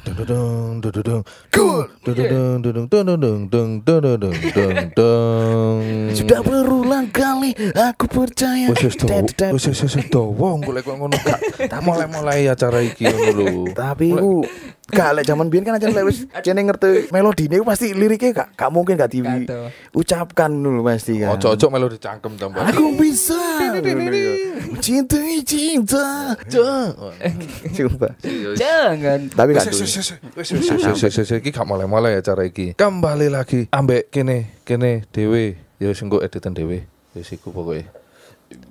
Dududung, dudung, dududung, dung, dududung, dung, dung. Sudah berulang kali aku percaya. Dawa, wes wes wes dawa, golek kok ngono gak. Tak mulai-mulai acara iki ngono lho. Tapi ku gak lek zaman biyen kan aja lek wis cene ngerti melodine ku pasti liriknya gak gak mungkin gak diwi Gak tau. ucapkan dulu pasti kan. Ojo-ojo melu dicangkem tambah. Aku bisa mencintai cinta. Sumpah. Jangan. Tapi gak iki gak mulai-mulai acara iki. Kembali lagi ambek kene kene dhewe. Ya sing kok editan dhewe. Wis iku pokoke.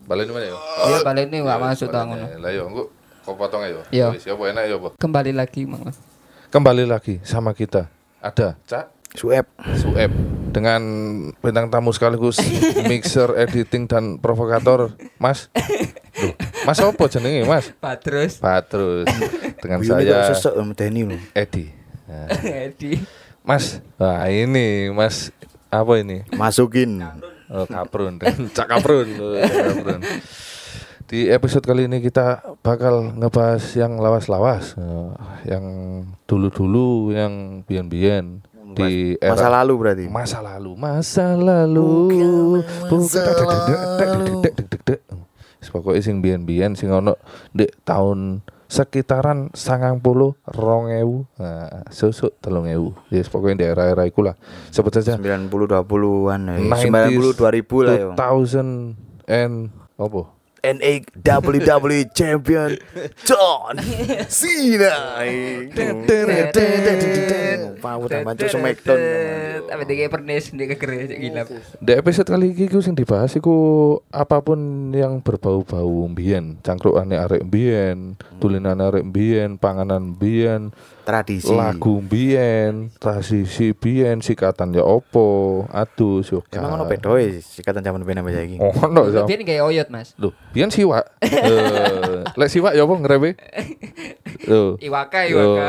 Balen mana ya? Iya balik ini gak masuk ngono. Lah yo engko kok potong ayo. Iya. Wis ya apa enak ya apa? Kembali lagi Mang Mas. Kembali lagi sama kita. Ada Cak Suep. Sueb dengan bintang tamu sekaligus mixer, editing dan provokator Mas. Duh, Mas apa jenenge Mas? Patrus. Patrus dengan saya sesek. Edi. Nah, Edi. Mas, wah ini Mas apa ini? Masukin. Oh, kaprun, Cak kaprun. Oh, Cak kaprun. Di episode kali ini kita bakal ngebahas yang lawas-lawas, eh, yang dulu-dulu, yang biyen-biyen di era Masa lalu berarti. masa lalu masa lalu pokoknya sing biyen-biyen sing ono di tahun sekitaran sangang puluh rong ewu nah, susuk telung ewu ya pokoknya di era-era iku lah sebut saja 90 20-an ya. 90s, 90 2000 lah ya. 2000 and apa NA WWE Champion John Cena. Pau tambah cuk Smackdown. Tapi dia pernis dia kegeres gila. Di episode kali ini ku sing dibahas iku apa pun yang berbau-bau mbiyen, cangkrukane arek mbiyen, tulinan arek mbiyen, panganan mbiyen, Tradisi. lagu mbiyen, tradisi mbiyen, sikatan ya opo, adus yo. Emang ono bedoe sikatan zaman ben sampe saiki. Ono ya. Dia kayak oyot Mas. Lho, biyen siwak. Eh, lek siwak ya apa ngerewe? Lho. Iwaka iwaka.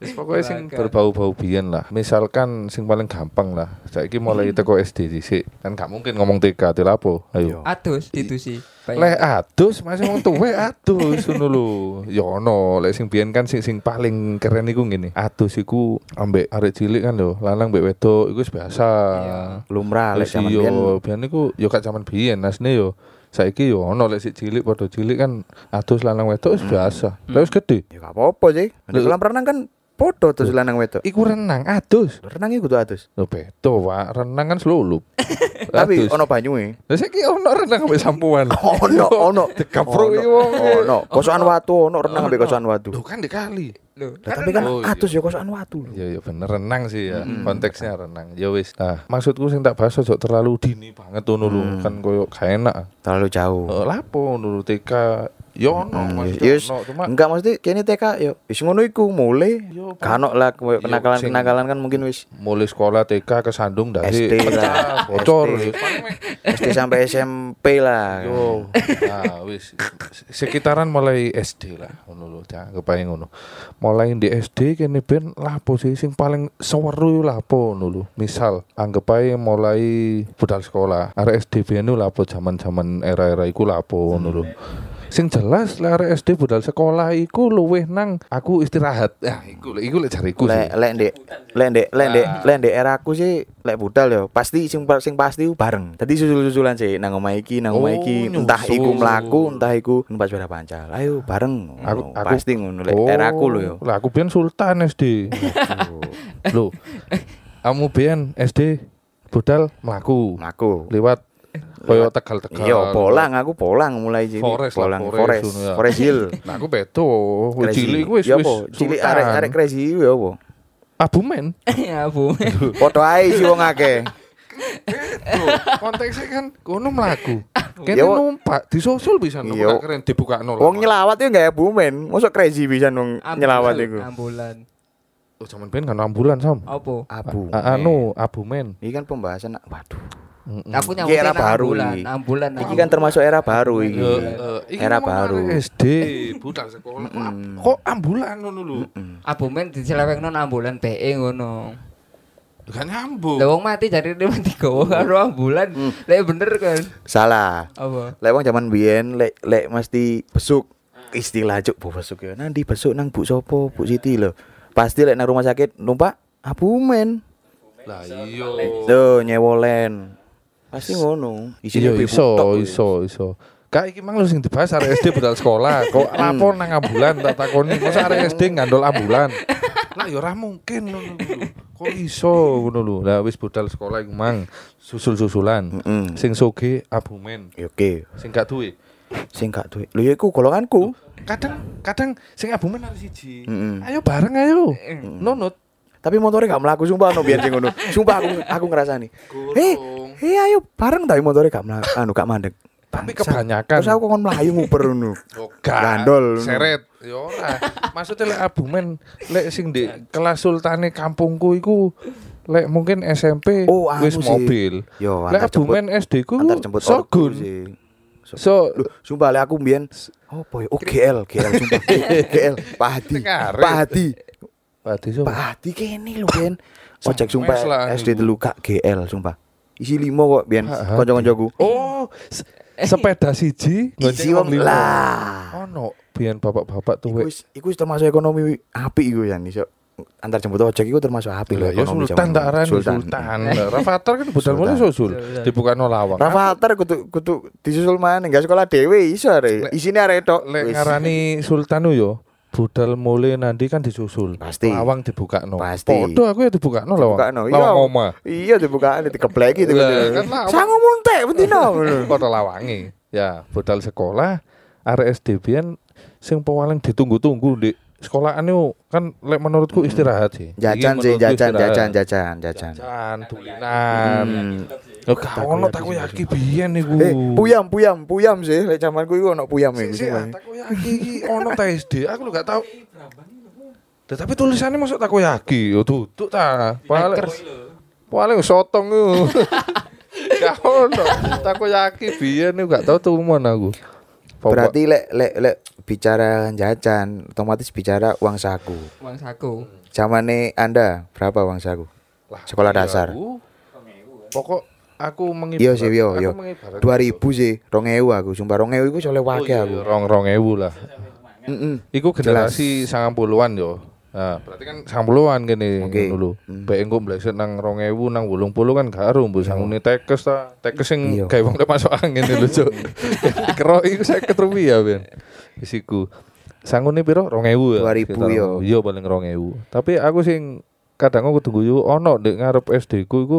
Wis pokoknya sing berbau-bau biyen lah. Misalkan sing paling gampang lah. Saiki mulai teko SD dhisik. Kan gak mungkin ngomong TK tilapo. Ayo. Atus itu sih. Lek adus masih wong tuwe adus ngono lho. Ya ono, lek sing biyen kan sing sing paling keren iku ngene. Adus iku ambek arek cilik kan lho, lanang mbek wedok iku wis biasa. Lumrah lek zaman yo biyen. biyen iku yo gak zaman biyen asne yo. Saiki yo ono lek sik cilik padha cilik kan adus lanang wedok wis biasa. Lek wis gede Ya gak apa-apa sih. Nek kolam renang kan podo tuh lanang wedok. iku renang adus. Renang iku tuh atus. Lho beto, Pak. Renang kan selulup. Tapi Adus. ono banyue. Lah saiki ono renang ambek sampuan. Ono ono. Dekapro Ono, iki wong. Ono. Kosokan watu ono renang ambek kosokan watu. Lho kan dikali. Loh, Lah, tapi kan Oh, iya. atus ya kosokan watu. Ya ya bener renang sih ya. Konteksnya renang. Ya wis. Nah, maksudku sing tak bahas ojo terlalu dini banget ngono lho. Kan koyo gak enak. Terlalu jauh. Oh, lapo ngono lho TK. Ya ono, Hmm, Mas, ya ya ono. Cuma Enggak mesti kene TK yo. Wis ngono iku mulai. Yo, Kan lah Yo, kenakalan-kenakalan kan mungkin wis mulai sekolah TK ke Sandung dari SD lah. bocor. SD. ya. SD sampai SMP lah. Yo, nah wis sekitaran mulai SD lah ngono lho, anggap ae ngono. Mulai di SD kene ben lapo sih sing paling seweru lapo ngono lho. Misal anggap ae mulai budal sekolah, arek SD biyen lho lapo zaman-zaman era-era iku lapo ngono lho. Sing jelas lek SD budal sekolah iku luweh nang aku istirahat. Ya iku lho, iku lek jariku Lek lek ndek lek ndek lek ndek Nah. lek ndek era aku sih lek budal yo pasti sing sing pasti bareng. Tadi susul-susulan sih nang omah iki nang omah Oh, iki entah nyusul. iku mlaku entah iku numpak sepeda pancal. Ayo bareng. Aku, aku pasti ngono lek era aku lho yo. Lah aku biyen sultan SD. Lho. Kamu biyen SD budal mlaku Mlaku. lewat koyo Tegal-Tegal. Iya, polang aku polang mulai jadi Forest lah, polang Forest, forest, ngono ya. forest hill. Nah, aku beto. Cilik ku wis Ya wis? Cilik arek-arek crazy ya apa? Abumen. ya Bu. Foto ae sih wong akeh. Konteksnya kan kono mlaku. Kene Ya, wo- numpak disusul bisa Iya. numpak keren dibuka nol. Wong nyelawat itu enggak ya bumen. Mosok crazy bisa wong nyelawat iku. Ambulan. Oh, zaman ben kan ambulan sam. Apa? Abu. Anu, abumen. Ini kan pembahasan waduh. Mm-mm. Aku Iki era baru ambulan, iki. ambulan. Iki kan termasuk era baru iki. Era baru. SD, budal sekolah. Kok ambulan ngono lho. Abumen diselewengno ambulan PE ngono. Gak nyambung. Lah wong mati jadi dia mati gowo karo ambulan. Lah bener kan. Salah. Apa? Lek wong zaman biyen lek lek mesti besuk. istilah cuk bu besok ya nanti besok nang bu sopo bu Siti lho pasti lek nang rumah sakit numpak abumen Lah iya. Tuh nyewolen pasti ngono Iya iso, iso, iso. Kak iki mang lu sing dibahas arek SD budal sekolah. Kok lapor nang ambulan tak takoni, masa arek SD ngandol ambulan. Lah ya ora mungkin ngono. Kok iso ngono lho. Lah wis budal sekolah iku mang susul-susulan. Sing soge abumen, Ya, oke sing gak duwe. sing gak duwe lho ya iku golonganku Kadang kadang sing abumen harus siji. Ayo bareng ayo. Nunut. tapi motornya gak melaku sumpah no biar sing ngono sumpah aku aku ngerasani eh Eh ayo bareng tapi motornya gak melaku anu gak mandek Tapi kebanyakan. terus aku kon melayu nguper ngono Oh. Gandol. Seret. Ya ora. Maksudnya lek abumen lek sing di kelas sultane kampungku iku lek mungkin SMP Oh, anu wis mobil. yo Lek abumen SD ku antar jemput ortu sogun. So Loh, sumpah lek aku mbiyen oh boy oh GL GL sumpah GL Pak Hadi. Pak Hadi Padi so. Pak Hadi kene lho Ben ojek sumpah SD niku. telu kak GL sumpah isi limo kok Hadi. kanca-kancaku Oh, se- sepeda siji isi wong lah Ono biyen bapak-bapak iku tuwek. wis iku wis termasuk ekonomi apik iku ya iso antar jemput ojek iku termasuk lho Lah ya sultan tak arani Sultan. sultan. Rafathar kan budal mulai susul. Sultan. Dibuka no lawang. Rafathar kudu kudu disusul mana enggak sekolah dhewe iso are isine arek tok Lek ngarani sultan yo budal mulai nanti kan disusul. Pasti. Lawang dibuka no. Pasti. Podo aku ya dibuka no lawang. Dibukakno, iya. Lawang oma. Iya dibukaan dikebleki itu. Lah, kan lawang. Sangu muntek bendino. Podo lawangi. Ya budal sekolah. Arek SD biyen sing paling ditunggu-tunggu di sekolahan itu kan lek menurutku istirahat sih. Jajan sih, jajan, jajan, jajan, jajan. Jajan, tulinan. Hmm. Lho gak ono takoyaki biyen niku. Eh, puyam, puyam, puyam sih. Lek zamanku iku ono puyam iku. Ah, takoyaki iki ono ta SD. Aku lho gak tau. Lah, tapi tulisannya masuk takoyaki, yo duduk ta. Paling paling sotong ku. Gak ono takoyaki biyen niku gak tau tumen aku. Pokok- Berarti lek lek lek bicara jajan, otomatis bicara uang saku. Uang saku. Zamane Anda berapa uang saku? Lah, sekolah iya, dasar. aku. Pokok aku mengibarat. Iya sih, yo, yo. mengibarat- 2000 sih, 2000 aku. Sumpah 2000 iku soleh Oh, wake iya, aku. Rong rong ewu lah. Heeh. Iku generasi sangat puluhan yo. Nah, berarti kan sangat puluhan gini Oke. dulu. Hmm. Baik engko mbleset nang rong ewu nang wolung puluh kan gak aru mbok sangune tekes ta. Tekes sing Iya. gawe wong masuk angin lho, Cuk. Kero iku 50 rupiah ben. Wis iku. Sangune piro? 2000 ya. 2000 sekitar. yo. Iya paling 2000. Tapi aku sing kadang aku tunggu yo ono ndek ngarep SD ku iku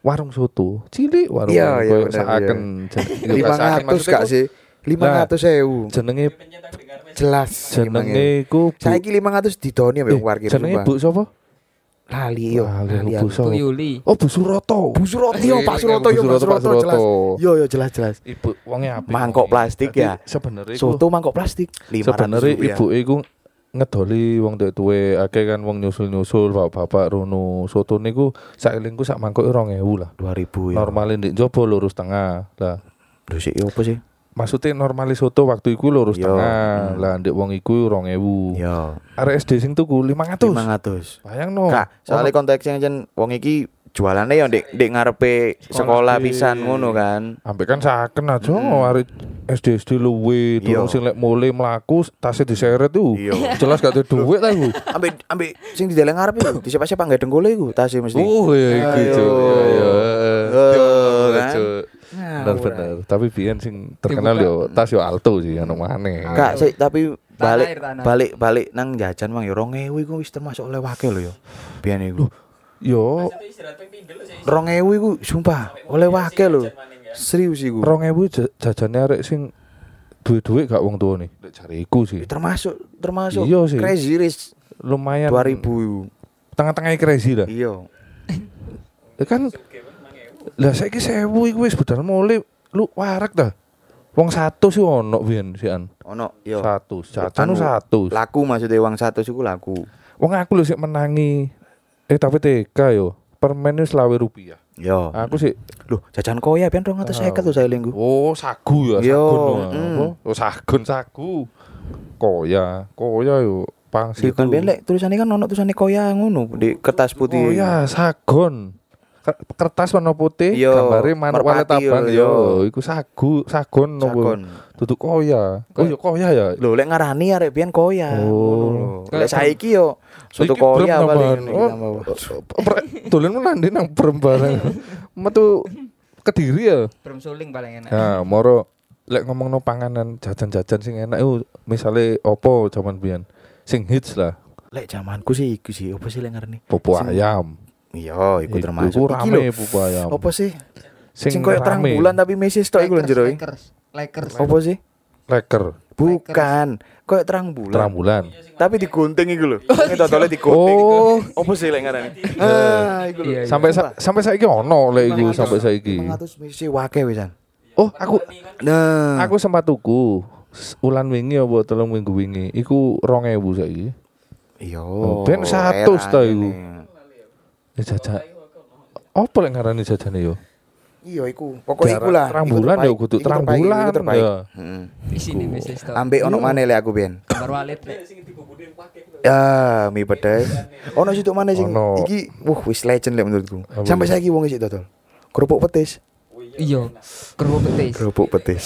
warung soto. Cilik warung Iya, iya, saaken jen- iya, gak 500 ku sih? 500 ewu. Jenenge Jelas. jenenge iku Bu- Saiki 500 didoni ambek Eh, wong parkir. jenenge sumpah. Bu sapa? Lali yo. Lali Lali Bu Yuli. Oh, Bu Suroto. Bu Suroto yo, Pak Eh, Suroto yo, Pak Suroto, jelas. Yo yo jelas jelas. Ibu wonge apik. Mangkok plastik ya? Sebenarnya iku Soto mangkok plastik 500 sebenarnya rupiah. ibu iku ngedoli wong dek tuwe akeh kan wong nyusul-nyusul bapak-bapak rono soto niku saelingku sak mangkok 2000 lah 2000 ya. normalin ndek jopo lurus tengah lah Lho sik apa sih? Maksudnya normalis soto waktu iku lurus Yo, tengah hmm. lah ndek wong iku 2000 Yo, arek SD sing tuku 500 500. bayang no soalnya konteksnya jen wong iki jualannya yo ndek ndek ngarepe Sekolah sekolah di- pisan ngono kan. Ambek kan saken aja Hmm. arek SD SD luwe Iya. durung sing lek mulai mlaku tasnya diseret tuh. Iya. Jelas gak ada duit ta iku. Ambek ambek sing dideleng ngarep iku, di siapa-siapa nggak dengkule iku, tasnya mesti. Oh iya iku Ayo. Cuk. Iya iya. Oh, kan? Bener bener. Tapi biyen sing terkenal yo tas yo Alto sih ono maneh. Kak, sik tapi balik balik balik nang jajan mang yo 2000 iku wis termasuk oleh wakil lho yo. Biyen iku. Yo 2000 iku sumpah oleh wakil lho. Serius iku. 2000 ja- jajane arek sing duwe-duwe gak wong tuwa nih. Lek jariku sih. Termasuk termasuk Iya sih. Crazy Rich Lumayan 2000 iku. tengah-tengah crazy lah. Iya. Ya kan lah saiki 1000 iku wis budal mulai lu warak dah. Wong satu sih ono biyen sian. Ono yo. Satu, jajan Anu, satu. Laku maksudnya uang satu iku laku. Wong aku lho sik menangi eh tapi TK yo. Permen wis selawe rupiah. Yo. Aku sih Loh, jajan koya pian 250 tuh saya linggu. oh sagu ya, Yo, sagun. mm. Apa? Oh sagun sagu. Koya, koya yo pangsit. Kan pian lek tulisannya kan ono tulisannya koya ngono di kertas putih. Oh ya, sagon. ker- kertas warna putih Iya, gambare manuk abang yo, yo iku sagu sagon nopo Sagon. Duduk koya oh ya koya ya Lho lek ngarani arek biyen koya. Oh. Lek saiki yo soto Iki koya brem paling oh, tambah. pre- dolen menandi nang brem bareng metu kediri ya Brum suling paling enak. Nah, moro lek ngomong no panganan jajan-jajan sing enak itu misale opo zaman biyen sing hits lah Lek zamanku sih iku sih opo sih lek ngarani? Sing- ayam Iya, iku termasuk. iku Iki rame lho, pupu ayam Opo sih? sing, Sing koyo terang bulan tapi mesis tok iku lho jero. Lakers. Opo sih? leker Bukan, koyo terang bulan. terang bulan Tapi digunting iku lho. Ini totole digunting. Oh. Opo sih lek ngarani? Ah, iku lho. Iya, iya. sampai sa- sampai saiki ono lek iku sampai saiki 500 misi wake wisan. oh aku Nah, aku sempat tuku ulan wingi apa telung minggu wingi iku 2000 saiki iya. Ben 100 ta iku. ini. ya jajan apa lek ngarani jajane yo Iya iku. Pokoknya Jarak iku lah. terang Iku bulan terbaik. ya kudu Iku terang terbaik, iku bulan, terbaik. ya. Heeh. Di sini mesis tok. Ambek ono mana lek aku ben? Gambar walet lek. Ya, mie pedes. Ono situ mana sing iki wah wis legend lek menurutku. Sampai saiki wong isih dodol. Kerupuk petis. Iya. Kerupuk petis. Kerupuk petis.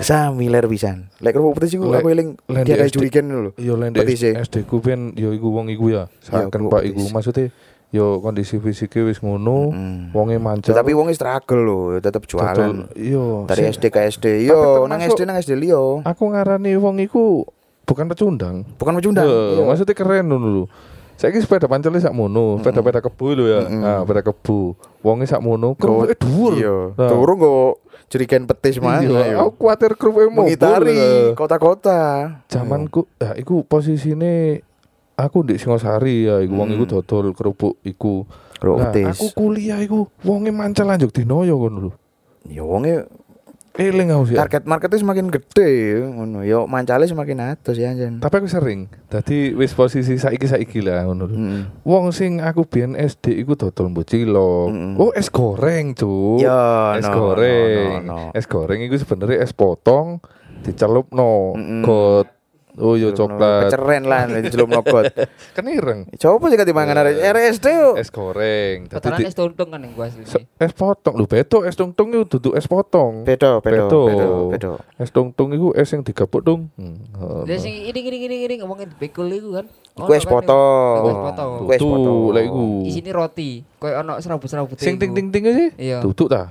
Samiler pisan. Lek kerupuk petis iku Lek- aku eling lek dia di kayak SD juriken lho. Yo lain Petis e. SD ku ben yo iku wong iku ya. Saken Pak iku maksudnya yo kondisi fisiknya wis ngono, Mm. wonge. Tapi wong struggle lho, tetep jualan. Dodol- Iya. Dari sing- SD ke SD. Yo, nang SD nang SD liyo. Aku ngarani wong iku bukan pecundang. Bukan pecundang. Iya, Iya. maksudnya keren ngono lho. Saiki sepeda pancele sak mono, sepeda-peda kebu lho ya. Mm-mm. Nah, sepeda kebu. Wonge sak mono, kerupuke dhuwur. Iya. Nah, Turun kok jerigen petis mana Iya, yo. aku kuatir kerupuke mau. Mengitari kota-kota. Zamanku, ya iku posisine aku di Singosari ya, iku wong iku Hmm. dodol kerupuk iku. Kerupuk Nah, petis. aku kuliah iku wonge mancal lanjut dino ya ngono lho. Ya wonge Eling aku sih. target marketnya semakin gede ngono. Yo mancale semakin atus ya anjen. Tapi aku sering. Dadi wis posisi saiki-saiki lah ngono lho. Heeh. Wong sing aku biyen SD iku dodol mbok cilok. Mm-mm. Oh, es goreng, Cuk. Ya, es no, goreng. no, no, no. Es goreng iku sebenarnya es potong dicelupno Mm-mm. got oh yo coklat Keceren lah diceluk nogot. kenireng Coba sih dimangan arek RSD yo. es goreng Dadi Kotoran di- es tuntung kan yang gua asli. es potong lho beto es tungtung itu duduk es potong Bedo. bedo, bedo. es tungtung itu es yang digabuk dong hmm. oh, Dia no. sing iring iring iring iring ngomongin bekul itu kan. Iku es potong. Iku es potong. Iku es potong. Lah iku. Isine roti. Koyo ono serabut-serabut. sing ting ting ting sih Iya. duduk ta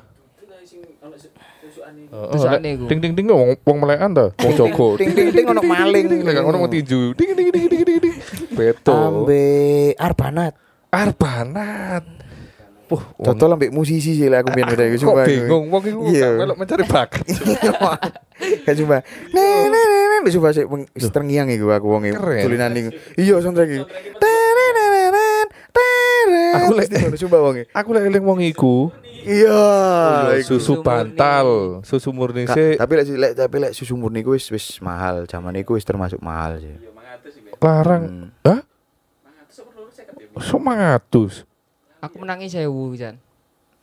Iku. ting ting ting wong wong melekan ta wong jogo Ting ting ting ono maling. ono mau tinju ding ding ding ding ding ding beto Ambe Arbanat. arbanat Wah, wong- Total ambek musisi sih lah aku biyen udah kok bingung wong iku Iya. melok mencari bakat Kan cuma nah nah nah nah coba sih terngiang iku aku wong Keren. tulinan iku. Iya soundtrack iku. Aku lek- coba wong aku lek eling wong iku Iya. iku. susu Susu pantal susu murni sih tapi lek lek tapi lek susu murni ku wis wis mahal. Zaman iku wis termasuk mahal sih. larang Hmm. hah semangatus Aku menangi sewu Jan.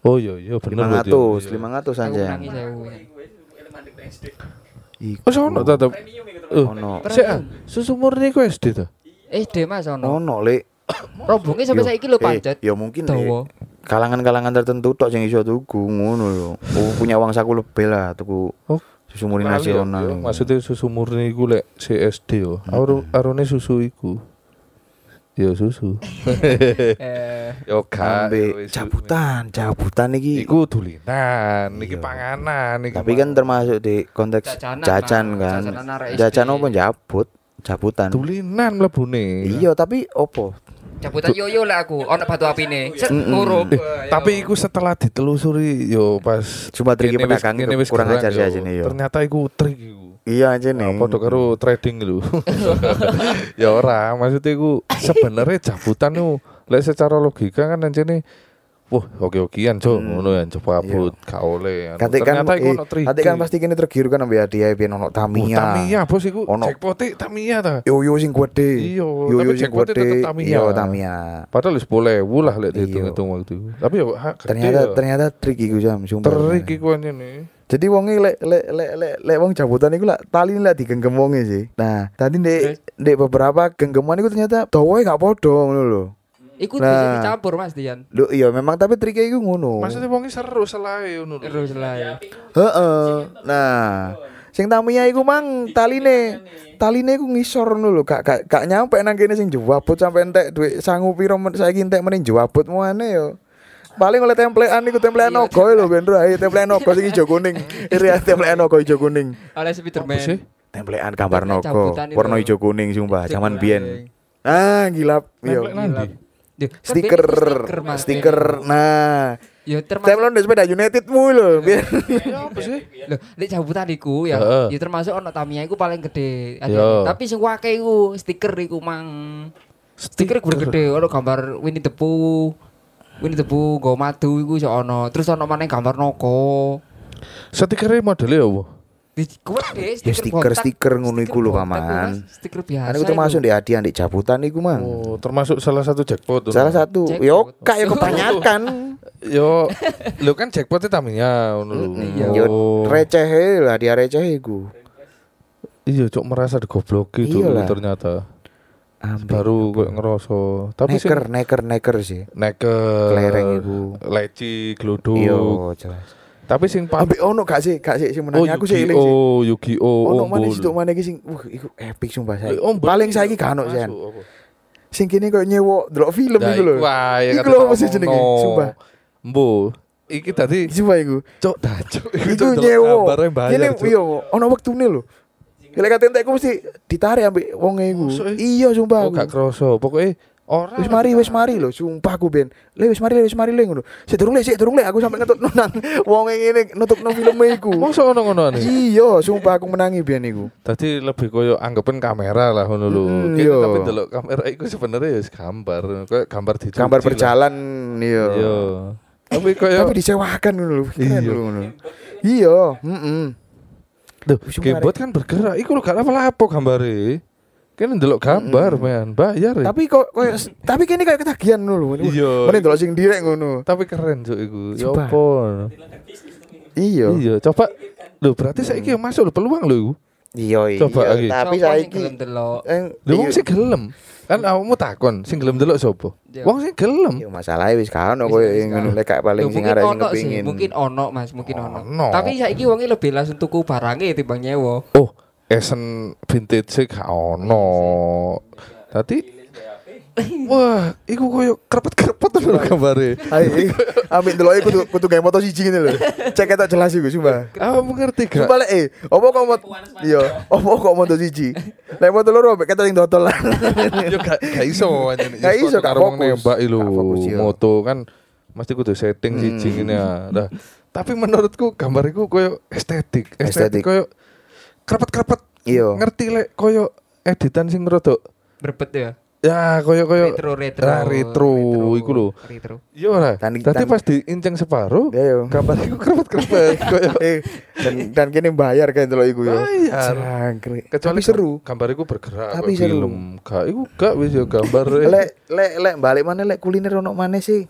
oh iya iya bener berarti. 500, Iya. 500 Aku aja. menangi sewu. Jan. Iku. oh sono ta ta Eh, Ono. ah, susu murni ku SD ta SD Mas ono. Ono lek. Robongnya sampai saiki lho eh, pancet. Ya mungkin Dawa. Kalangan-kalangan tertentu tok sing iso tuku ngono lho. Oh, punya uang saku lebih lah tuku Oh, susu murni ya, nasional. yo. Maksudnya susu murni iku lek CSD yo. Aru arune susu iku. Yo susu. Eh, Yo gak. Ambe yo wis- cabutan, cabutan iki. Iku dulinan, iki Iya. panganan, iki. Tapi kan termasuk di konteks Jajanan jajan kan. jajanan apa jabut? Cabutan. dulinan mlebune. Iya, tapi opo? Cabutan yoyo lah aku. Ono batu apine. Set ngurup. Tapi iku setelah ditelusuri yo pas Cuma trik pedagang itu kurang ajar sih yo. aja nih yo. Ternyata iku trik iku. Iya aja nih. Nah, padha karo trading lho. ya ora, maksudnya iku sebenarnya jabutan itu lek secara logika kan anjene wah oke-okean cuk Hmm. ngono ya coba abut gak oleh. Anu, Kate kan, Ternyata iku eh, kan pasti kini tergiur kan ambil hadiah pian ono Tamiya. Tamiya bos iku Ono. jackpote Tamiya ta. Yo yo sing gede. Iya, yo yo sing gede. tetep Tamiya. Iya Tamiya. Padahal wis boleh lah lek Iya. dihitung-hitung waktu itu. Tapi ya ha, gede Ternyata ya. ternyata trik iku jam sumpah. trik iku anjene. Jadi wonge lek lek lek lek lek wong jabutan iku lak tali lek digenggam wonge sih. Nah, tadi ndek ndek beberapa genggaman iku ternyata dawae gak padha ngono lho. Iku Nah. bisa dicampur Mas Dian. Lho iya memang tapi triknya iku ngono. Maksudnya wongi seru selae ngono lah ya. Heeh. Nah, sing Tamiya iku mang taline taline iku ngisor ngono lho, gak gak gak nyampe nang kene sing jawabut sampe entek duit sangu piro men saiki entek meneh jawabut muane yo. Paling oleh templean iku templean Iya, nogo lho ben ae templean nogo sing ijo kuning. Iri templean nogo ijo kuning. Oleh Spiderman. sih? Templean gambar nogo warna ijo kuning sumpah zaman biyen. Ah, gilap. Yo. Kan Stiker, stiker. Nah, Ya saya termasuk belum di sepeda Unitedmu lho, biar. Ya apa sih? Lho, nek jabutan iku ya, ya termasuk ono Tamiya iku paling gede. Tapi sing wake iku stiker iku mang. Stiker iku gede, ono gambar Winnie the Pooh. Winnie the Pooh nggo madu iku iso ono. Terus ono maneh gambar Noko. Stikernya modelnya apa? Di kuat deh Ya, stiker- bontak. stiker ngono iku lho, Paman. Mas. Stiker biasa. Kan iku termasuk di hadiah di jabutan iku, Mang. Oh, termasuk salah satu jackpot tuh. Salah satu. Yo, kayak kebanyakan. Yo, lu kan jackpotnya Tamiya ngono lho. Iya. Yo Oh. receh lah, hadiah receh iku. Iya, cok merasa digobloki Iyalah. ternyata. Ambil. Baru kok ngerasa. Tapi neker, neker, neker sih. neker, Kelereng iku. leci, gluduk. Iya, jelas. Tapi sing paling Ambek ono gak sih, gak sih sing Oh, menang aku sih eling sih. Yu-Gi-Oh, Yu-Gi-Oh, Ono mana Ombol. sih mana iki sing wah iku epic sumpah saya. Eh, Ombol Paling iki saiki gak ono sih. Sing kene koyo nyewo delok film iku lho. Iku lho sih jenenge? Sumpah. Mbo, iki tadi Sumpah iku. cok dacuk. Iku. Kene Cok. iya ono wektune lho. Lek kate entekku mesti ditarik ambek wonge iku. Eh? Iya sumpah. Oh, gak kroso. Pokoknya orang Wis mari, wis mari lho, sumpah aku ben. Le wis mari, le, wis mari le ngono. Sik durung le, sik durung le aku sampe ngetut nang wonge ngene nutupno filme iku. Masa ngono-ngono nih? Iya, sumpah aku menangi biyen iku. Tadi lebih koyo anggapan kamera lah ngono lho. Mm, iya. tapi delok kamera iku sebenarnya ya gambar, koyo gambar di Gambar berjalan iya. Iya. Tapi koyo Tapi disewakan ngono lho. Iya. ngono. Iya, heeh. Duh, gamebot kan bergerak. Iku lho gak apa-apa gambare. Kan ndelok gambar, men. Bayar ya. Tapi kok koyo tapi kene kayak ketagihan ngono lho. Iya. Mending delok sing direk ngono. Tapi keren cuk iku. Ya Sumpah. apa? Iya. Iya, coba. Lho berarti saiki yang masuk lho peluang lho iku. Iya, iya. Coba lagi. Tapi saiki gelem delok. eh Lho wong iya. sing gelem. Kan awakmu takon, sing gelem delok sapa? Iya. Wong sing gelem. Iya, masalahnya wis gak ono koyo ngono lek paling sing arek sing kepengin. mungkin ono Mas, mungkin ono. Ono. Tapi saiki wonge lebih langsung tuku barangnya timbang nyewa. Oh, Esen vintage gak ono. Tadi Wah, iku koyo krepet-krepet lho gambare. Ambil delok iku kudu kudu gawe moto siji ngene lho. Cek ketok jelas iku sumpah. Kamu ngerti gak? Sumpah lek eh, opo kok moto Iya, opo kok moto siji. Lek moto loro ambek ketok sing dodol lah. Yo gak iso anjene. Gak iso, karo nembak lho. Fokus, iya. Moto kan mesti kudu setting Hmm. siji ngene ya. Nah, tapi menurutku gambar iku koyo. Estetik. Estetik koyo krepet-krepet. Iya. Ngerti lek koyo editan sing rodok Berbet ya. ya koyo koyo Retro retro. Ah, retro, iku lho. Retro. Iya Tadi tan- pas diinceng separuh, Ya yo. gambar iku krepet-krepet koyo Eh, dan dan kene bayar kan delok iku ya. Bayar. Jangkrik. kecuali Tapi seru. gambar iku bergerak Tapi seru. gak iku gak wis ya gambar Lek lek lek balik mana lek kuliner ono mana sih?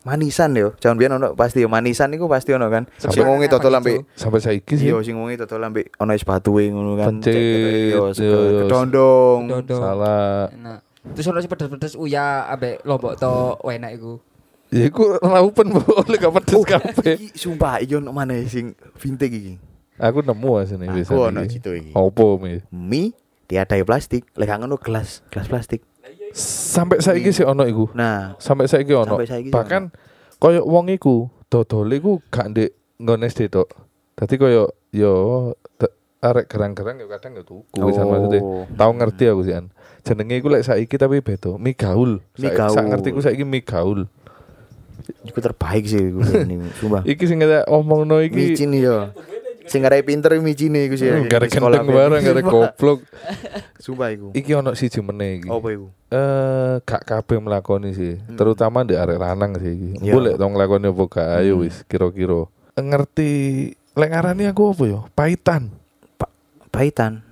Manisan yo, jangan biar ono pasti yo manisan iku pasti ono kan. Sampai- Sing wonge totol ambek sampai saiki sih Iya, sing wonge totol ambek ono es batuwe ngono kan. Pencit, Iya, iya, iya. kedondong. Salah Enak. Terus ono sing pedes-pedes uya ambek lombok to enak iku. ya iku laupen bu oleh gak pedes kabeh Iki sumpah iki ono mana sing vintage iki. aku nemu asine bisa Aku ono situ iki. opo mi diadai plastik, lek ngono gelas, gelas plastik. Sampai saiki sih ono iku. Nah, sampai saiki ono. Sampai saiki bahkan koyo wong iku dodol iku gak ndek nggon SD tok. Dadi koyo yo arek gerang-gerang yo kadang yo tuku Oh. maksudnya. Tau ngerti aku sih an. Jenenge iku lek saiki tapi beda mie gaul. Sak ngerti ku saiki mie gaul. Iku terbaik sih iku ini, sumpah. iki sing kita omongno iki. Micin yo. Sing arek pinter micin iku sih. Hmm, Sekolah gendeng aku. bareng, Sumpah. goblok. Sumpah iku. Iki ono siji meneh iki. Apa iku? Eh, gak kabeh melakoni sih, terutama di arek lanang sih iki. Iya. Boleh dong nglakoni apa gak ayo wis kira-kira. Ngerti lek ngarani aku apa yo? Paitan. Pa- pahitan.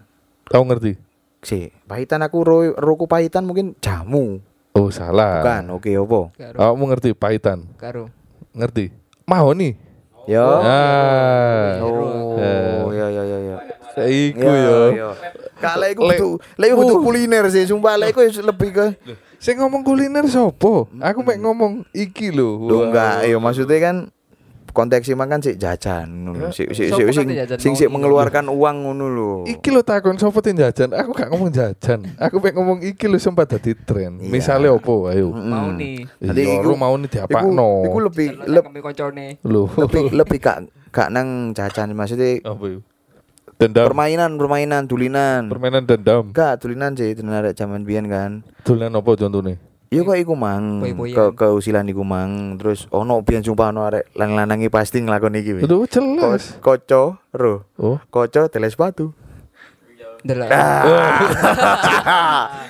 Tau ngerti? Si, pahitan aku ro roku pahitan mungkin jamu. Oh, salah. Bukan, oke opo. Karo. Awakmu ngerti paitan? Karo. Ngerti? Mahoni. Yo. Ah. Oh, Eh. ya ya ya ya. Iku Ya, yo. ya. Kak lek iku butuh, lek butuh Uh. kuliner sih, sumpah lek iku lebih ke Sing ngomong kuliner sopo? Aku mek ngomong iki lho. Lho enggak, ya maksudnya kan konteksnya mah kan sik jajan ngono lho. Sik sik sik sing sing sik mengeluarkan uang ngono lho. Iki lho takon sopo tin jajan. Aku gak ngomong jajan. Aku mek ngomong iki lho sempat dadi tren. Iya. Misale opo? Ayo. Mau nih. Nanti Iya, iku- mau nih diapakno. iku lebih Lep, leb- kami koncone. Lho. lebih lebih gak gak nang jajan maksudnya Apa? Dendam. permainan permainan dulinan. Permainan dendam. Enggak, dulinan sih, dulinan zaman biyen kan. Dolan apa contohnya? Iya kok iku mang ke keusilan iku mang terus ono biyen sumpah ono arek lanang-lanangi pasti nglakoni iki. weh. Lho Ko- jelas. Koco, ro. Oh. Koco teles batu. Delok.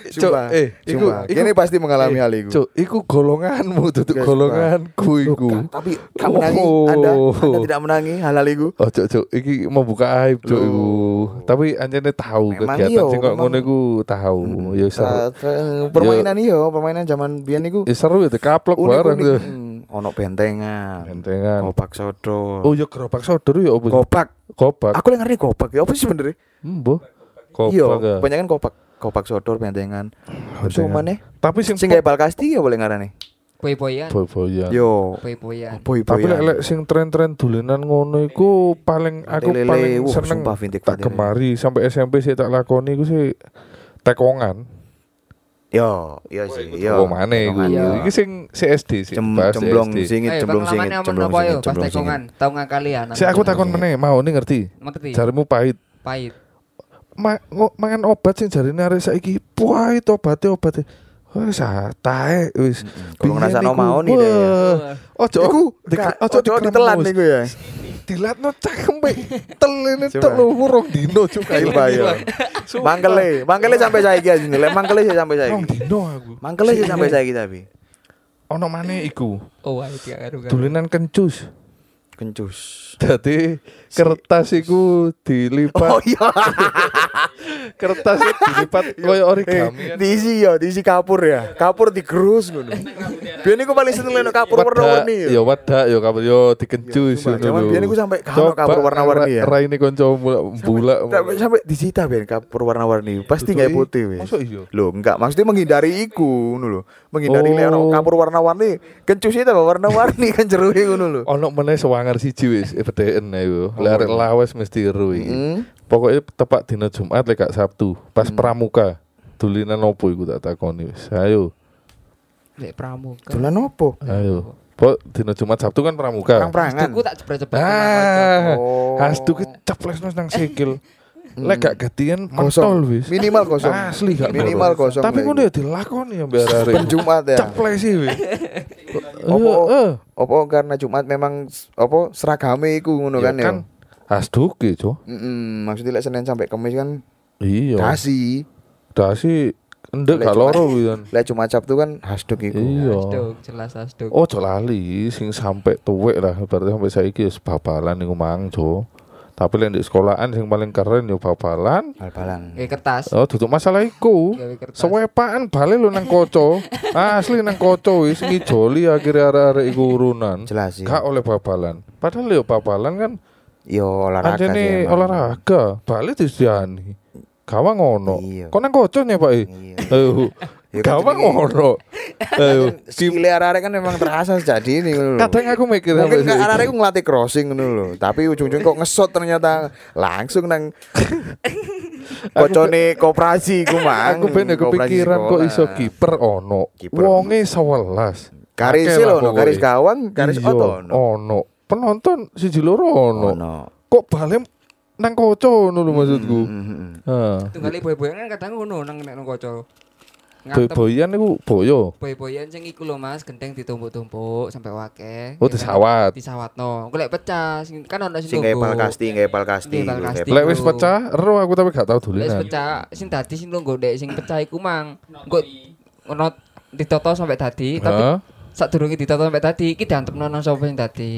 Sumpah, eh, iku- Kini pasti mengalami Eh, hal iku. Cuk, iku golonganmu, Guys, golonganku iku. Tapi kamu menangi, Oh. Anda, Anda tidak menangi hal-hal iku. Oh, cuk, cuk, iki mau buka aib, cuk, iku. Tapi anjene tahu kegiatan iya, sing kok ngono iku tahu. Ya seru. Tra- permainan iyo, permainan zaman biyen iku. Ya seru ya dikaplok bareng tuh. Unik-unik. Hmm, Ono bentengan. Bentengan. Kopak sodor. Oh, ya gerobak sodor ya opo? Kopak. Kopak. Aku yang ngerti kopak. Ya apa sih sebenarnya? Mbah. Kopak. Iya, ya. kebanyakan kopak. Kopak sodor bentengan. Bentengan. mana? Tapi sing Sing bal kasti ya boleh ngarane. Boy-boyan. boy-boyan. Yo, Boy-boyan. boy Tapi lek lek sing tren-tren dulenan ngono iku paling aku Lele, paling wuh, seneng sumpah vintik tak gemari sampai SMP sih tak lakoni iku sih tekongan. Yo, iya sih, yo. Oh mana iku? Iya. yo. Iki sing CSD sih. Cem, bahas cemblong CSD. singit, cemblong singit, cemblong yo? singit, cemblong singit. tau ngakalian. Si aku takon meneh, mau nih ngerti. Ngerti. Jarimu pahit. Pahit. Ma mangan obat sing jarine arek saiki pahit obate obate. Wis ah, tae wis. Kalau Biyen ngerasa no iku, mau nih deh. wah, Ojo Iku, Kak, ojo ditelan niku ya. Dilatno cakempe telene tok lho urung dino juga ya. Mangkele, mangkele sampai saiki aja nih. Lek mangkele sih sampai Rong saiki. dino aku. Mangkele sih sampai saiki tapi. Ono maneh iku. Oh, wah, iki karo kencus. Kencus. Dadi kertas iku dilipat, Oh iya. kertas iku dilipat koyo origami. Eh, diisi ya, diisi kapur ya. Kapur digerus ngono. Biyen iku paling seneng leno kapur warna-warni Ya wadah ya kapur yo dikencus Sumpah, ngono lho. biyen iku sampai kano Coba kapur warna-warni ya. Raine kanca bulak. Sampai disita ben kapur warna-warni. Pasti nggak putih wis. Masuk iya. Loh, enggak, maksudnya menghindari iku ngono lho. Menghindari lek ono Oh. kapur warna-warni, kencus itu warna-warni kan jeruhe ngono lho. Ono meneh sewangar siji wis EPDN ayo. Lek arek lawas mesti iki. Hmm. Pokoknya tepat dina Jumat lek gak Sabtu, pas pramuka. Dulinan opo iku tak takoni wis. Ayo. Lek pramuka. Dolan opo? Ayo. Pok dina Jumat Sabtu kan pramuka. Perang-perangan. Aku tak jebret-jebret. Ah, Oh. hasdu ki ceplesno nang sikil. Lek gak gantian Kosong. wis. Minimal kosong. Asli gak Minimal kosong. Tapi ngono ya dilakoni ya mbak arek. Ben Jumat ya. Ceplesi wis. Opo? Heeh. Opo karena Jumat memang opo seragame iku ngono Ya kan ya. kan hasdu ki, Cuk. Mm-mm, maksudnya lek Senin sampai Kamis kan Iya. dasi. Dasi gak Jumat- loro kuwi kan. Lek Jumat Sabtu kan hasduk iku. Iya. Asduk, jelas asduk. Oh, ojo lali sing sampai tuwek lah berarti sampai saiki wis babalan niku mang, Jo. Tapi lek di sekolahan sing paling keren yo babalan. Bal-balan. Kayak kertas. Oh, duduk masalah iku. Sewepaan balik lu nang koco. Asli nang koco wis ngijoli akhirnya arek-arek iku urunan. Jelas sih. Gak oleh babalan. Padahal yo babalan kan Yo olahraga sih. anjene olahraga. Balik disdiani. Gawang ngono. Iya. Kok nang koco nih, Pak? Iya. Ya ngono. Ayo. Skill arek kan memang terasa jadi ini ngono. Kadang aku mikir Mungkin kan arek ku ngelatih crossing ngono lho, tapi ujung-ujung kok ngesot ternyata langsung nang kocone koperasi ku mang. Aku ben ya kepikiran kok iso kiper ono. Wonge 11. Garis lho garis gawang, garis Iya, oto ono. ono. Penonton siji loro ono. Ono. Kok balen nang koco ngono lho maksudku. Hmm, hmm, hmm. Heeh. Tunggal boy-boyan kan kadang ngono nang nek nang kaca. Ngantem Boy-boyan iku boyo. boy-boyan sing iku lho Mas, gendeng ditumpuk-tumpuk sampai wake. Oh disawat. Disawatno. Engko lek pecah sing kan ono sing Sing kayak tunggu. pal kasti, kayak pal kasti. Lek wis pecah, ero aku tapi gak tau Wis dulinan. pecah, sing dadi sing tunggu dek sing pecah iku mang. Engko ono ditoto sampai dadi, tapi Heeh. sadurunge ditoto sampai dadi iki diantepno nang sapa sing dadi.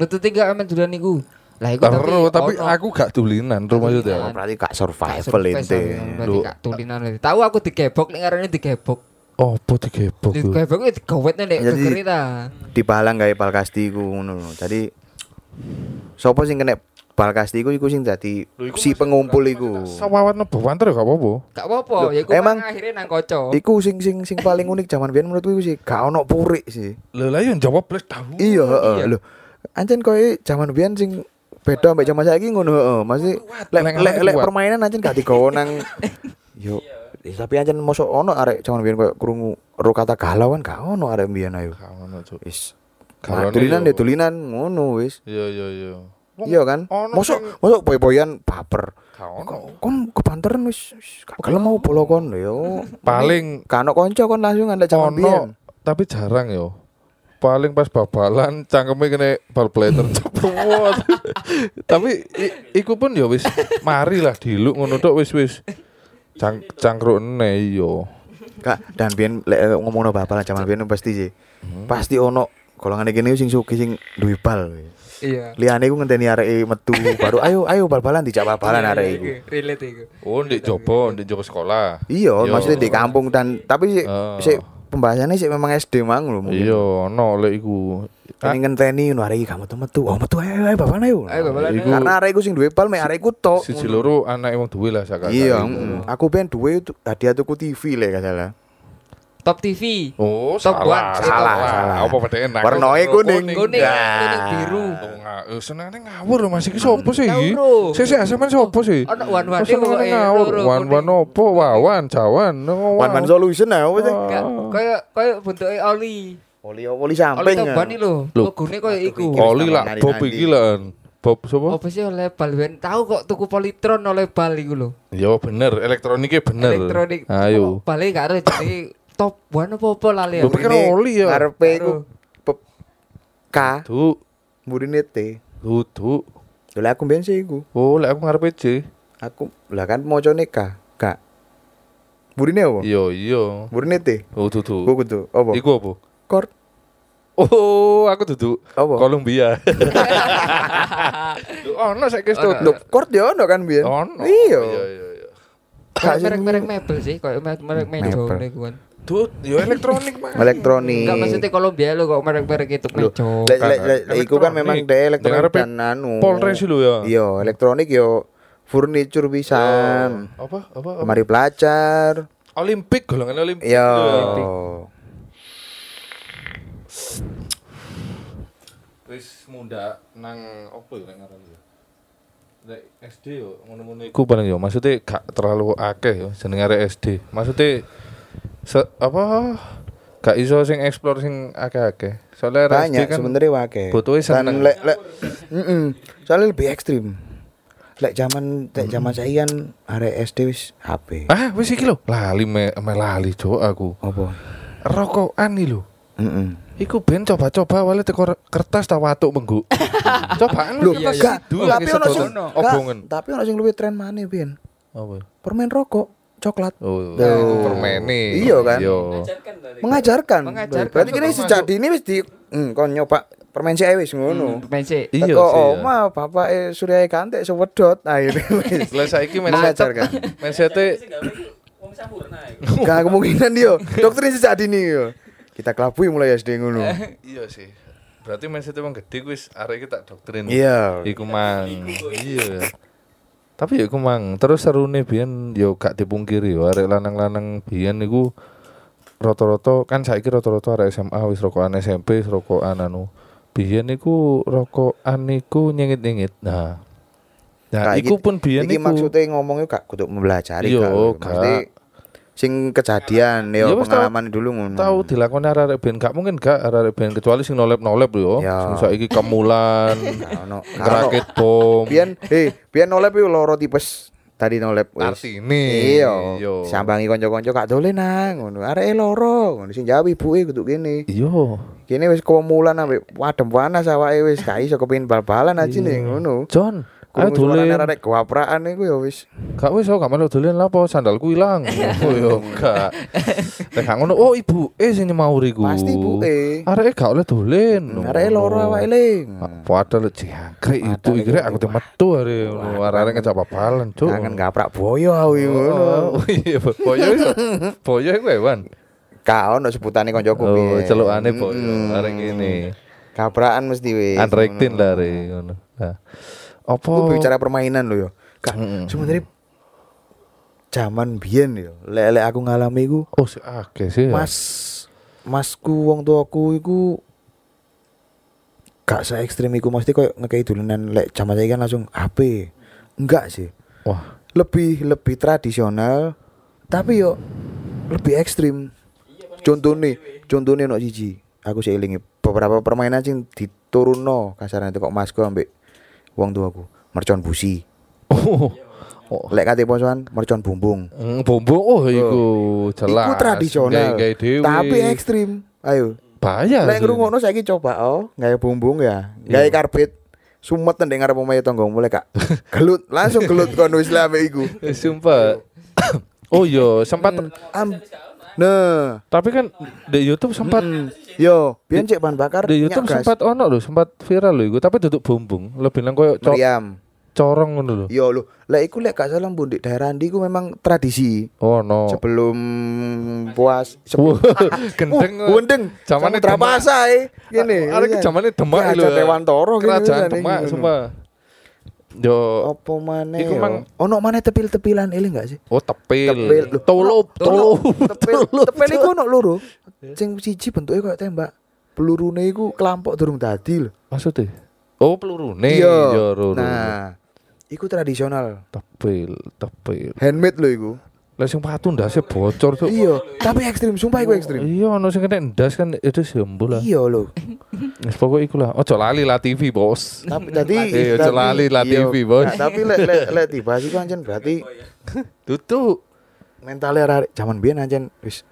Nututi gak amen dolan niku. Lah iku tapi tapi ono. aku gak dulinan ro maksudnya. Oh, berarti gak survival survive, ente. Berarti Loh. gak tulinan. Tahu aku digebok nek ngarane digebok. Opo digebok ku? Digebok itu digawetne nek Jadi- gegeri ta. Dibalang kayak pal kasti ku ngono lho. Jadi sopo sing kena bal kasti iku iku sing dadi si pengumpul iku. Sawawan nebawanter ya gak apa-apa. Gak apa-apa, ya iku emang- mang akhirnya nang koco. Iku sing sing sing paling unik zaman biyen menurutku iku sih gak ono purik sih. Lha lah yo jawab plus tahu. Iya, heeh. Iya. Lho. Ancen koyo zaman biyen sing beda mbek zaman saiki ngono heeh. Masih lek Lek- lek permainan ancen gak digawa nang yo eh, tapi ancen mosok ono arek zaman biyen koyo krungu ro kata galau kan gak ono arek biyen ayo. Gak ono, Cuk. Wis. Galone Dulinan yo. deh dulinan ngono wis. Iya iya iya. Iya kan? Mosok mosok boy-boyan baper. Gak ono. Kon kon kebanteran wis gelem mau bola kon yo. Paling Kan ono kanca kon langsung ada zaman biyen. tapi jarang yo. Paling pas babalan cangkeme kena bal blater ceprot. tapi i- iku pun ya wis mari lah diluk ngono tok wis wis. Cang cangkrukne yo. Kak, dan biyen lek ngomongno bal-balan zaman biyen pasti sih. Pasti ono golongane kene sing sugih sing duwe bal. Iya. Liane iku ngenteni arek metu baru ayo ayo bal-balan dijak bal-balan Iya, arek iya, iku. iya, Relate iku. Oh, ndek jopo, ndek jopo sekolah. Iya, Iya. maksudnya di kampung dan tapi sih Oh. Pembahasannya sih memang SD mang lho mungkin. Iya, ono lek iku. Ah, Ini ngenteni ngono arek iki gak metu-metu. Oh metu ayo ayo bal-balan ayo. Ayo Iku- Karena arek iku sing duwe bal mek arek iku tok. siji loro anak emang duwe lah sakak. Iya, aku pengen duwe itu hadiah tuku TV lek gak salah. Top TV. Oh, Top salah, one. Salah, salah. Apa bedanya enak? Warnanya kuning. Kuning, Nah. kuning biru. Oh, eh, senengane ngawur lho, Mas iki sopo sih? Ngawur. Sik sik sampean sopo sih? Ono Senengane pokoke ngawur. loro, Wan wan kuning. opo? Wawan, cawan. One man solution ah, apa sih? Enggak, kaya kaya bentuke oli. Oli oli Oli samping. ah. toban iki lho. Logone kaya iku. Oli lah. Bob iki lah. Bob sapa? Apa sih oleh bal ben tahu kok tuku politron oleh bal iku lho. Ya bener, elektroniknya bener. Elektronik. Ayo. Bale gak ada jadi top one apa apa lali pikir Ini oli ya. Ngarepe iku K Tuh, mburine T. tuh, tuh. Lha aku ben sih iku. Oh, lek aku ngarepe C. Aku lah kan mocone K. K. Mburine apa? Iya, iya. Mburine T. Oh, tuh, tuh. Ku kudu apa? Iku apa? Chord Oh, aku duduk apa? Kolombia. Oh, no saiki Ono. Lho, chord ya ono kan biyen. Ono. Iya. Iya, iya, iya. Kayak merek-merek mebel sih, kayak merek-merek meja Mebel. niku kan. Tuh, yo elektronik mah. Elektronik. Enggak maksudnya Kolombia lo kok merek-merek itu meja. lek kan, lek lek iku kan elektronik. memang de elektronik dan anu. Polres lho ya. Iya, elektronik yo furniture pisan. Apa? Apa? apa? Lemari pelajar. Olimpik golongan Olimpik. Iya. lho. Wis muda nang opo ya nek ngaran ya? Nek SD yo ngono-ngono iku paling yo maksudnya gak terlalu akeh yo jenenge SD. Maksudnya se, apa gak iso sing explore sing akeh-akeh. Soalnya Banyak kan sebenarnya butuhnya Dan seneng. lek lek soalnya lebih ekstrim. Lek zaman lek zaman saya kan arek SD wis HP. Ah, wis iki lho. Lali me, me lali cok aku. Apa? Rokokan iki lho. Heeh. Iku ben coba-coba wale teko kertas ta watuk menggu. Cobaan Lho, kertas gak, sidu tapi ono sing obongen. tapi ono sing luwih tren maneh pian. Apa? Permen rokok, coklat. Oh, Tuh. itu permene. Iya kan? Iya. Mengajarkan. Mengajarkan. Berarti kini Termasuk- sejak dini wis di hmm, kon nyoba permen sik wis ngono. Main sih. Iya Teko sih. ya. oma bapak eh Surya Kantek sewedot akhirnya wis. Lah saiki men Mengajarkan. Mensete Gak kemungkinan dia. Doktrin sejak dini yo. Kita kelabui mulai SD ngono. iya sih. Berarti mensete wong gede wis arek iki tak doktrin. Iya. Iku mang. Iya. Tapi ya iku mang, terus serune biyen yo gak dipungkiri yo arek lanang-lanang biyen niku rata-rata kan saiki rata-rata arek SMA wis rokokan SMP, wis rokokan anu. Biyen niku rokokan niku nyengit-nyengit. Nah. Nah, iku iki- pun biyen niku maksudnya ngomongnya gak kudu mempelajari Iya, Kak. gak. Maksudnya sing kejadian Ya yo tau- pengalaman dulu ngono. tahu dilakoni arek ben gak mungkin gak arek ben kecuali sing nolep-nolep yo. Ya. Sing saiki kemulan, Gak ono. Ngerakit bom. Biyen eh biyen nolep yo loro tipes tadi nolep wis. Artine. Iya. Iya. Sambangi kanca-kanca gak dolen nang ngono. Areke loro ngono sing jawab ibuke kudu kene. Iya. Kene wis kemulan ambek wadem panas awake wis gak iso kepengin bal-balan aja nih ngono. John, ayo dolen. arek gawaprakan iku ya wis. Gak wis aku gak melu dolen lah apa sandalku ilang. Oh yo gak. Nek gak ngono, oh ibu eh sing nyemauri ku. Pasti ibuke. Areke gak oleh dolen. Areke loro awake ling. Padahal jangkrik itu iki aku teh metu are ngono. Arek ngejak babalan, Cuk. Kangen gaprak boyo aku iku ngono. Oh iya, boyo iso. Boyo iku hewan. Gak ono sebutane kancaku Oh, piye. celukane boyo arek ngene. Gaprakan mesti wis. Unrektin lah re ngono. Nah. Apa? Aku bicara permainan lo yo. Kak, Mm-mm. sebenarnya zaman biyen yo, lek aku ngalami iku Oh, si akeh sih. ya. Mas Masku wong tuaku iku gak se ekstrim iku mesti koyo ngekei dolanan lek zaman saiki kan langsung HP. Enggak sih. Wah, Lebih lebih tradisional tapi yo lebih ekstrim. Contohnya, contohnya no siji. Aku sih elingi beberapa permainan sing diturunno kasarnya kok masku ambek wong tuaku. Mercon busi. Oh. Oh. Lek kate posoan mercon bumbung. Mm, Bumbung oh iku jelas. Iku tradisional. Gawe-gawe dhewe. Tapi ekstrim. Ayo. bahaya. Lek ngrungokno saiki coba oh, gawe bumbung ya. Gawe Iya. karpet. Sumet ndek ngarep omahe tangga mulai Kak. Gelut, langsung gelut kon wis iku. Sumpah. oh iya, sempat Am- Nah, tapi kan di YouTube sempat yo, biyen cek bahan bakar di YouTube sempat ono loh, sempat viral loh iku, tapi duduk bumbung, lebih nang koyo co- meriam. corong ngono lho. Yo lho, lek iku lek gak salah mbun di daerah ndi iku memang tradisi. Oh no. Sebelum puas sebelum gendeng. Uh, gendeng. Samudra Demak. Pasai gini. Ada ke zamane Demak lho. Kerajaan Demak sumpah. Yo, Apa maneh? Iku mang- ono maneh tepil-tepilan eling gak sih? oh tepil. Tepil. Loh, Tolup, tolup. Tepil, tepil iku ono loro. Sing siji bentuke koyo tembak. Pelurune iku kelampok durung dadi lho. Maksudnya? Oh, pelurune. Iya. Ro. Nah, iku tradisional. tepil, tepil. Handmade lho iku. Lah sing patu ndase bocor tuh. Iya, tapi ekstrim, sumpah iku ekstrim. Iya, ono sing kena ndas kan itu simbol lah. Iya lho. Wis pokoke iku lah. Ojo lali lah TV, Bos. Tapi tadi Eh, tapi- celali lah iya. TV, Bos. Nah, tapi lek lek lek dibahas iku anjen berarti Tutu. mentalnya arek zaman biyen anjen wis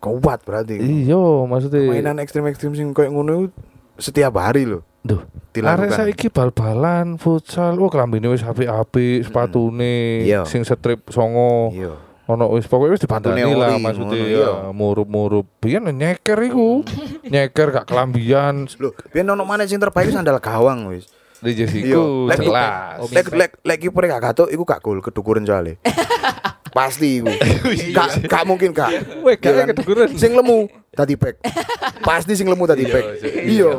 kuat berarti. Iya, maksudnya. Mainan ekstrim-ekstrim sing koyo ngono setiap hari lho Duh. Arek saiki bal-balan, futsal, wah kelambine wis apik-apik, sepatune Iya. sing strip songo. Iya. Ono wis pokoke wis dipandani lah maksudnya ya iya. murup-murup. Biyen nyeker iku. nyeker gak kelambian. Lho, biyen ono maneh sing terbaik sandal gawang wis. Di Iya. Jessiku Lek- jelas. Lek lek lek kiper gak gatuk iku gak gol kedukuran soalnya. Pasti iku. Gak gak mungkin gak. Weh, Iya gak kedukuran. Sing lemu tadi back. Pasti sing lemu tadi back. Iya, Iya.